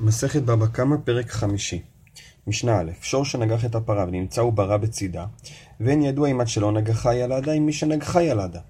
מסכת בבא קמא, פרק חמישי. משנה א', שור שנגח את הפרה ונמצא עוברה בצידה, ואין ידוע אם עד שלא נגחה ילדה, עם מי שנגחה ילדה.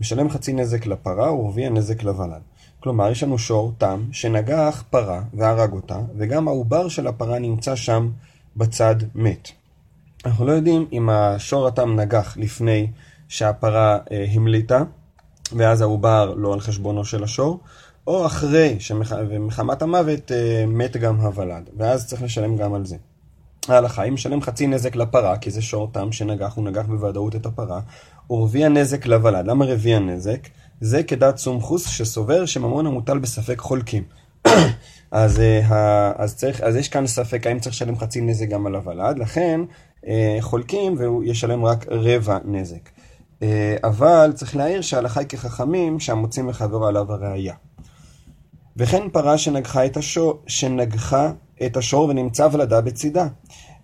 משלם חצי נזק לפרה ורביע נזק לוולד. כלומר, יש לנו שור תם שנגח פרה והרג אותה, וגם העובר של הפרה נמצא שם בצד מת. אנחנו לא יודעים אם השור התם נגח לפני שהפרה אה, המליטה, ואז העובר לא על חשבונו של השור, או אחרי שמחמת המוות אה, מת גם הוולד, ואז צריך לשלם גם על זה. ההלכה, אם משלם חצי נזק לפרה, כי זה שור תם שנגח, הוא נגח בוודאות את הפרה, ורביע נזק לוולד. למה רביע נזק? זה כדת סומכוס שסובר שממון המוטל בספק חולקים. אז, אה, אז, צריך, אז יש כאן ספק האם צריך לשלם חצי נזק גם על הוולד, לכן אה, חולקים והוא ישלם רק רבע נזק. אבל צריך להעיר שההלכה היא כחכמים שהמוצאים מחברו עליו הראייה. וכן פרה שנגחה את השור, שנגחה את השור ונמצא ולדה בצידה.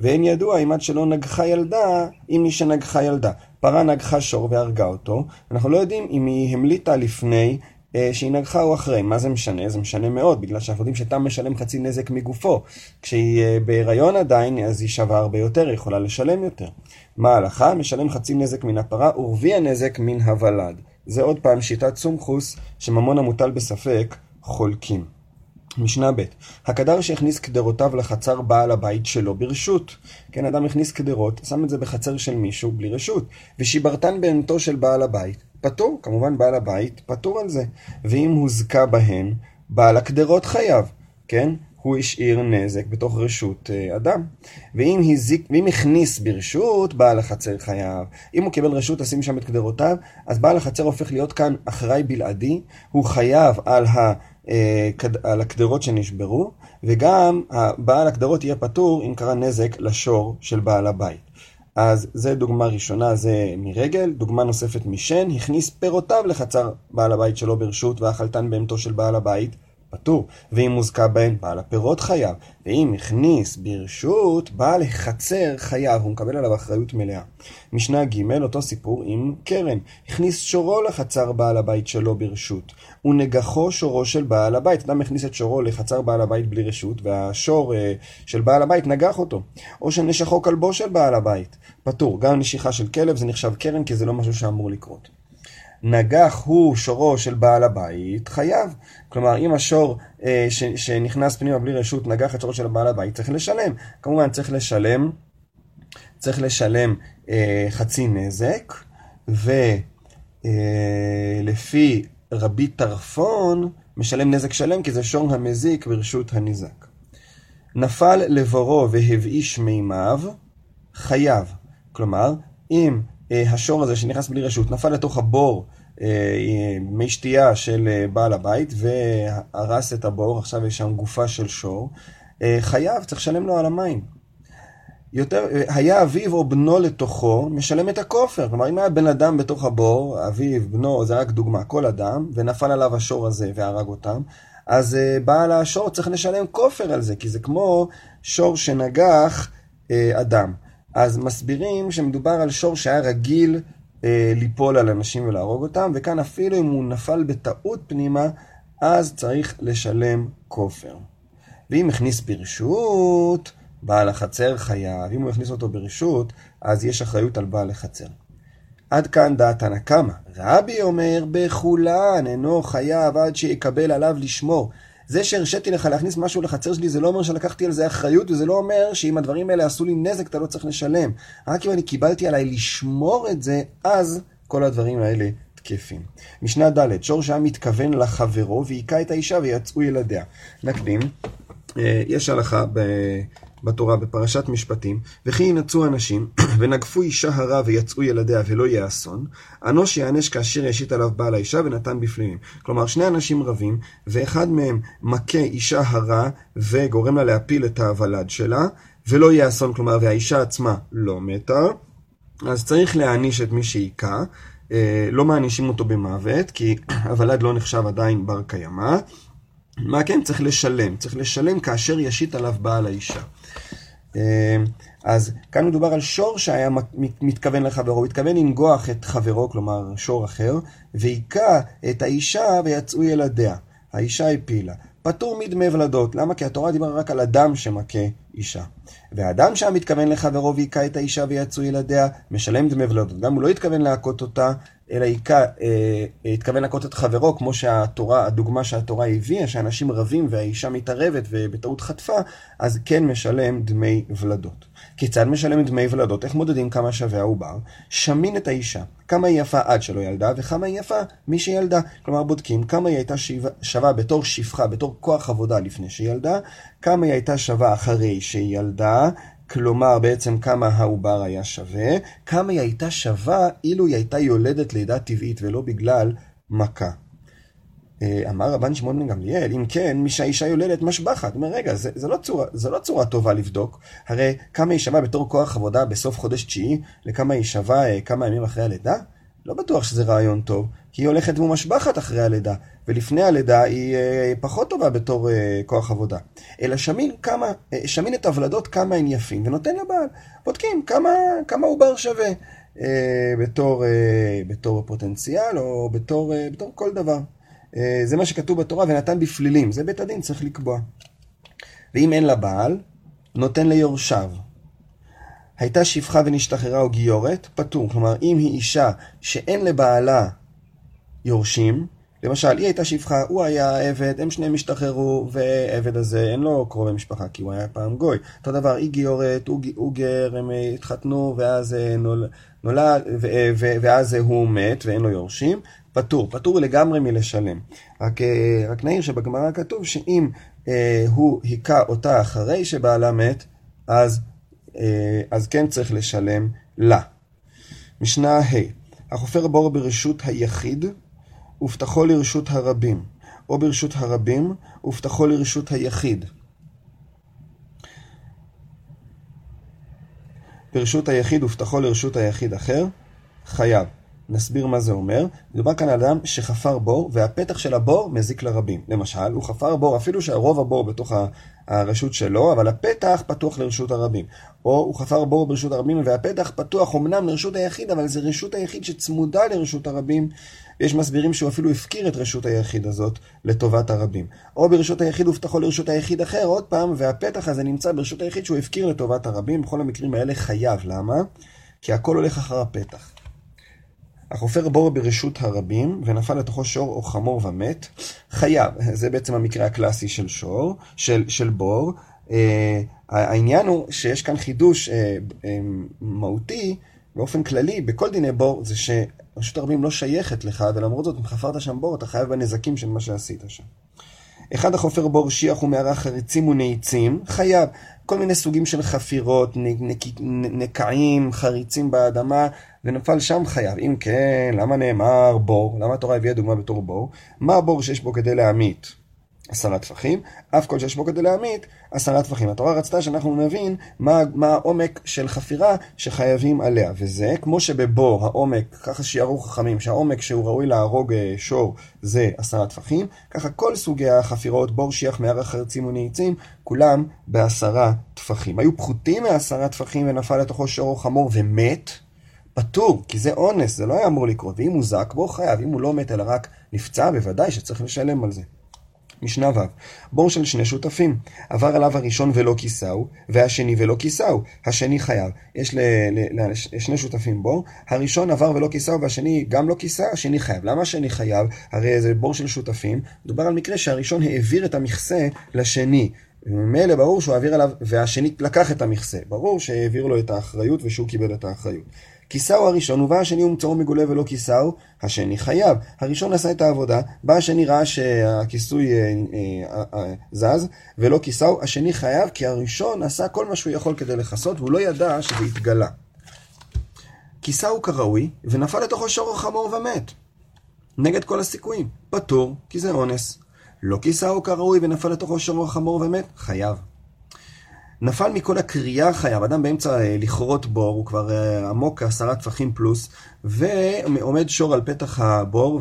ואין ידוע אם עד שלא נגחה ילדה, אם מי שנגחה ילדה. פרה נגחה שור והרגה אותו, אנחנו לא יודעים אם היא המליטה לפני אה, שהיא נגחה או אחרי. מה זה משנה? זה משנה מאוד, בגלל שאנחנו יודעים שתם משלם חצי נזק מגופו. כשהיא אה, בהיריון עדיין, אז היא שווה הרבה יותר, היא יכולה לשלם יותר. מה ההלכה? משלם חצי נזק מן הפרה ורביע נזק מן הוולד. זה עוד פעם שיטת סומכוס, שממון המוטל בספק, חולקים. משנה ב' הקדר שהכניס קדרותיו לחצר בעל הבית שלו ברשות. כן, אדם הכניס קדרות, שם את זה בחצר של מישהו בלי רשות. ושיברתן בהמתו של בעל הבית, פטור, כמובן בעל הבית פטור על זה. ואם הוזכה בהן, בעל הקדרות חייב, כן? הוא השאיר נזק בתוך רשות אה, אדם. ואם, הזיק, ואם הכניס ברשות, בעל החצר חייב. אם הוא קיבל רשות לשים שם את קדרותיו, אז בעל החצר הופך להיות כאן אחראי בלעדי, הוא חייב על ה... אה, על הקדרות שנשברו, וגם בעל הקדרות יהיה פטור אם קרה נזק לשור של בעל הבית. אז זה דוגמה ראשונה, זה מרגל. דוגמה נוספת משן, הכניס פירותיו לחצר בעל הבית שלו ברשות ואכלתן בהמתו של בעל הבית, פטור. ואם מוזכה בהן, בעל הפירות חייב. ואם הכניס ברשות, בעל החצר חייב, הוא מקבל עליו אחריות מלאה. משנה ג', אותו סיפור עם קרן. הכניס שורו לחצר בעל הבית שלו ברשות. ונגחו שורו של בעל הבית. אדם הכניס את שורו לחצר בעל הבית בלי רשות, והשור uh, של בעל הבית נגח אותו. או שנשכו כלבו של בעל הבית. פטור. גם נשיכה של כלב זה נחשב קרן, כי זה לא משהו שאמור לקרות. נגח הוא שורו של בעל הבית, חייב. כלומר, אם השור אה, ש, שנכנס פנימה בלי רשות נגח את שורו של בעל הבית, צריך לשלם. כמובן, צריך לשלם, צריך לשלם אה, חצי נזק, ולפי אה, רבי טרפון, משלם נזק שלם, כי זה שור המזיק ברשות הניזק. נפל לבורו והבאיש מימיו, חייב. כלומר, אם השור הזה שנכנס בלי רשות נפל לתוך הבור אה, מי שתייה של אה, בעל הבית והרס את הבור, עכשיו יש שם גופה של שור, חייב, צריך לשלם לו על המים. יותר, היה אביו או בנו לתוכו, משלם את הכופר. כלומר, אם היה בן אדם בתוך הבור, אביו, בנו, זה רק דוגמה, כל אדם, ונפל עליו השור הזה והרג אותם, אז בעל השור צריך לשלם כופר על זה, כי זה כמו שור שנגח אדם. אז מסבירים שמדובר על שור שהיה רגיל אה, ליפול על אנשים ולהרוג אותם, וכאן אפילו אם הוא נפל בטעות פנימה, אז צריך לשלם כופר. ואם הכניס ברשות, בעל החצר חייב. אם הוא הכניס אותו ברשות, אז יש אחריות על בעל החצר. עד כאן דעת הנא קמא. רבי אומר, בכולן אינו חייב עד שיקבל עליו לשמור. זה שהרשיתי לך להכניס משהו לחצר שלי, זה לא אומר שלקחתי על זה אחריות, וזה לא אומר שאם הדברים האלה עשו לי נזק, אתה לא צריך לשלם. רק אם אני קיבלתי עליי לשמור את זה, אז כל הדברים האלה תקפים. משנה ד', שור שהיה מתכוון לחברו, והיכה את האישה ויצאו ילדיה. נקדים, אה, יש הלכה ב... בתורה בפרשת משפטים, וכי ינצו אנשים, ונגפו אישה הרע ויצאו ילדיה ולא יהיה אסון, אנוש יענש כאשר ישית עליו בעל האישה ונתן בפניהם. כלומר, שני אנשים רבים, ואחד מהם מכה אישה הרע וגורם לה להפיל את הוולד שלה, ולא יהיה אסון, כלומר, והאישה עצמה לא מתה, אז צריך להעניש את מי שהיכה. אה, לא מענישים אותו במוות, כי הוולד לא נחשב עדיין בר קיימא. מה כן? צריך לשלם. צריך לשלם כאשר ישית עליו בעל האישה. אמ, אז כאן מדובר על שור שהיה מתכוון לחברו, הוא התכוון לנגוח את חברו, כלומר שור אחר, והיכה את האישה ויצאו ילדיה. האישה הפילה. פטור מדמי ולדות. למה? כי התורה דיברה רק על אדם שמכה אישה. והאדם שהיה מתכוון לחברו והיכה את האישה ויצאו ילדיה, משלם דמי ולדות. גם הוא לא התכוון להכות אותה, אלא היכה, אה, התכוון להכות את חברו, כמו שהתורה, הדוגמה שהתורה הביאה, שאנשים רבים והאישה מתערבת ובטעות חטפה, אז כן משלם דמי ולדות. כיצד משלם דמי ולדות? איך מודדים כמה שווה העובר? שמין את האישה, כמה היא יפה עד שלא ילדה, וכמה היא יפה מי שילדה. כלומר, בודקים כמה היא הייתה שווה בתור שפחה, בתור כוח עבודה לפני שהיא ילדה, כמה היא הייתה שווה אחרי שהיא ילדה, כלומר בעצם כמה העובר היה שווה, כמה היא הייתה שווה אילו היא הייתה יולדת לידה טבעית ולא בגלל מכה. אה, אמר רבן שמעון בן גמליאל, אם כן, מי שהאישה יולדת משבחת. אומר, רגע, זה, זה, לא צורה, זה לא צורה טובה לבדוק. הרי כמה היא שווה בתור כוח עבודה בסוף חודש תשיעי, לכמה היא שווה אה, כמה ימים אחרי הלידה? לא בטוח שזה רעיון טוב, כי היא הולכת ומשבחת אחרי הלידה, ולפני הלידה היא אה, פחות טובה בתור אה, כוח עבודה. אלא שמין כמה, אה, שמין את הוולדות כמה הן יפים, ונותן לבעל. בודקים כמה, כמה עובר שווה אה, בתור, אה, בתור פוטנציאל, או בתור, אה, בתור כל דבר. אה, זה מה שכתוב בתורה, ונתן בפלילים. זה בית הדין, צריך לקבוע. ואם אין לה בעל, נותן ליורשיו. הייתה שפחה ונשתחררה או גיורת, פטור. כלומר, אם היא אישה שאין לבעלה יורשים, למשל, היא הייתה שפחה, הוא היה עבד, הם שניהם השתחררו, ועבד הזה אין לו קרובי משפחה, כי הוא היה פעם גוי. אותו דבר, היא גיורת, הוא, הוא גר, הם התחתנו, ואז נול, נולד, ואז הוא מת, ואין לו יורשים. פטור, פטור לגמרי מלשלם. רק, אה, רק נעיר שבגמרא כתוב שאם אה, הוא היכה אותה אחרי שבעלה מת, אז, אה, אז כן צריך לשלם לה. משנה ה' החופר בור ברשות היחיד, ופתחו לרשות הרבים, או ברשות הרבים, ופתחו לרשות היחיד. ברשות היחיד ופתחו לרשות היחיד אחר, חייב. נסביר מה זה אומר. מדובר כאן על אדם שחפר בור, והפתח של הבור מזיק לרבים. למשל, הוא חפר בור, אפילו שהרוב הבור בתוך הרשות שלו, אבל הפתח פתוח לרשות הרבים. או הוא חפר בור ברשות הרבים, והפתח פתוח אמנם לרשות היחיד, אבל זה רשות היחיד שצמודה לרשות הרבים. ויש מסבירים שהוא אפילו הפקיר את רשות היחיד הזאת לטובת הרבים. או ברשות היחיד הובטחו לרשות היחיד אחר, עוד פעם, והפתח הזה נמצא ברשות היחיד שהוא הפקיר לטובת הרבים. בכל המקרים האלה חייב. למה? כי הכל הולך אחר הפתח. החופר בור ברשות הרבים, ונפל לתוכו שור או חמור ומת, חייב. זה בעצם המקרה הקלאסי של שור, של, של בור. Uh, העניין הוא שיש כאן חידוש uh, uh, מהותי, באופן כללי, בכל דיני בור, זה שרשות הרבים לא שייכת לך, ולמרות זאת, אם חפרת שם בור, אתה חייב בנזקים של מה שעשית שם. אחד החופר בור שיח ומערה חריצים ונעיצים, חייב. כל מיני סוגים של חפירות, נקעים, חריצים באדמה, ונפל שם חייב. אם כן, למה נאמר בור? למה התורה הביאה דוגמה בתור בור? מה הבור שיש בו כדי להמית? עשרה טפחים, אף כל שיש בו כדי להמית, עשרה טפחים. התורה רצתה שאנחנו נבין מה, מה העומק של חפירה שחייבים עליה. וזה, כמו שבבור העומק, ככה שיערו חכמים, שהעומק שהוא ראוי להרוג אה, שור זה עשרה טפחים, ככה כל סוגי החפירות, בור, שיח, מערה, חרצים ונעיצים, כולם בעשרה טפחים. היו פחותים מעשרה טפחים ונפל לתוכו שור או חמור ומת, פטור, כי זה אונס, זה לא היה אמור לקרות. ואם הוא זק, בו חייב. אם הוא לא מת אלא רק נפצע, בוודאי שצריך לשלם על זה. משנה ו' בור של שני שותפים, עבר עליו הראשון ולא כיסהו, והשני ולא כיסהו, השני חייב. יש לשני שותפים בור, הראשון עבר ולא כיסהו והשני גם לא כיסה, השני חייב. למה השני חייב? הרי זה בור של שותפים, מדובר על מקרה שהראשון העביר את המכסה לשני. וממילא ברור שהוא העביר עליו, והשני לקח את המכסה. ברור שהעביר לו את האחריות ושהוא קיבל את האחריות. כיסהו הראשון, ובא השני ומצאו מגולה ולא כיסהו, השני חייב. הראשון עשה את העבודה, בא השני ראה שהכיסוי אה, אה, אה, זז, ולא כיסהו, השני חייב, כי הראשון עשה כל מה שהוא יכול כדי לכסות, והוא לא ידע שזה התגלה. כיסהו כראוי, ונפל לתוכו שור חמור ומת. נגד כל הסיכויים. פטור, כי זה אונס. לא כיסהו כראוי ונפל לתוכו שור חמור ומת, חייב. נפל מכל הקריאה חייב, אדם באמצע אה, לכרות בור, הוא כבר אה, עמוק עשרה טפחים פלוס, ועומד שור על פתח הבור,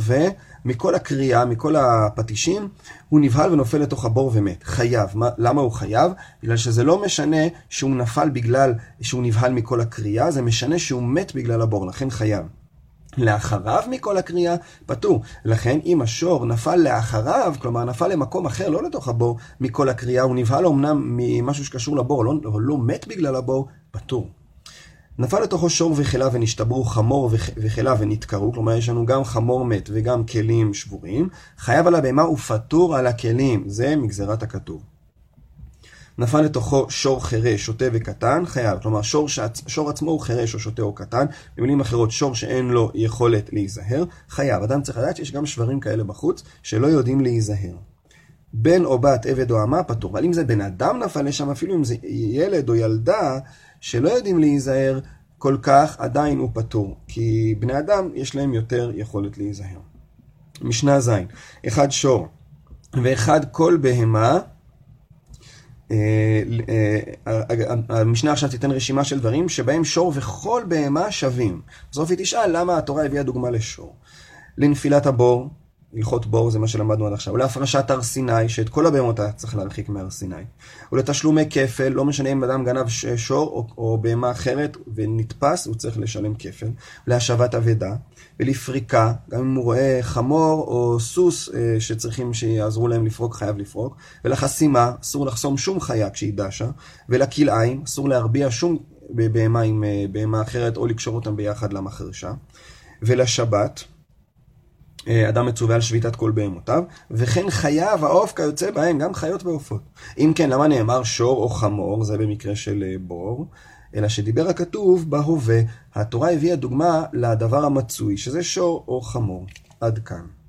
ומכל הקריאה, מכל הפטישים, הוא נבהל ונופל לתוך הבור ומת. חייב. מה, למה הוא חייב? בגלל שזה לא משנה שהוא נפל בגלל שהוא נבהל מכל הקריאה, זה משנה שהוא מת בגלל הבור, לכן חייב. לאחריו מכל הקריאה, פטור. לכן אם השור נפל לאחריו, כלומר נפל למקום אחר, לא לתוך הבור, מכל הקריאה, הוא נבהל אמנם ממשהו שקשור לבור, לא, לא, לא מת בגלל הבור, פטור. נפל לתוכו שור וכלה ונשתברו חמור וכלה ונתקרו, כלומר יש לנו גם חמור מת וגם כלים שבורים, חייב על הבהמה ופטור על הכלים, זה מגזרת הכתוב. נפל לתוכו שור חירש, שוטה וקטן, חייב. כלומר, שור, שעצ... שור עצמו הוא חירש או שוטה או קטן. במילים אחרות, שור שאין לו יכולת להיזהר, חייב. אדם צריך לדעת שיש גם שברים כאלה בחוץ שלא יודעים להיזהר. בן או בת, עבד או אמה, פטור. אבל אם זה בן אדם נפל לשם, אפילו אם זה ילד או ילדה שלא יודעים להיזהר כל כך, עדיין הוא פטור. כי בני אדם יש להם יותר יכולת להיזהר. משנה ז', אחד שור ואחד כל בהמה המשנה עכשיו תיתן רשימה של דברים שבהם שור וכל בהמה שווים. בסוף היא תשאל למה התורה הביאה דוגמה לשור. לנפילת הבור, הלכות בור זה מה שלמדנו עד עכשיו, ולהפרשת הר סיני, שאת כל הבהמות היה צריך להרחיק מהר סיני, ולתשלומי כפל, לא משנה אם אדם גנב שור או, או בהמה אחרת ונתפס, הוא צריך לשלם כפל, להשבת אבדה, ולפריקה, גם אם הוא רואה חמור או סוס אה, שצריכים שיעזרו להם לפרוק, חייב לפרוק, ולחסימה, אסור לחסום שום חיה כשהיא דשה, ולכלאיים, אסור להרביע שום בהמה עם אה, בהמה אחרת או לקשור אותם ביחד למחרשה, ולשבת, אדם מצווה על שביתת כל בהמותיו, וכן חייו, העוף כיוצא בהם, גם חיות ועופות. אם כן, למה נאמר שור או חמור, זה במקרה של אה, בור, אלא שדיבר הכתוב בהווה, התורה הביאה דוגמה לדבר המצוי, שזה שור או חמור. עד כאן.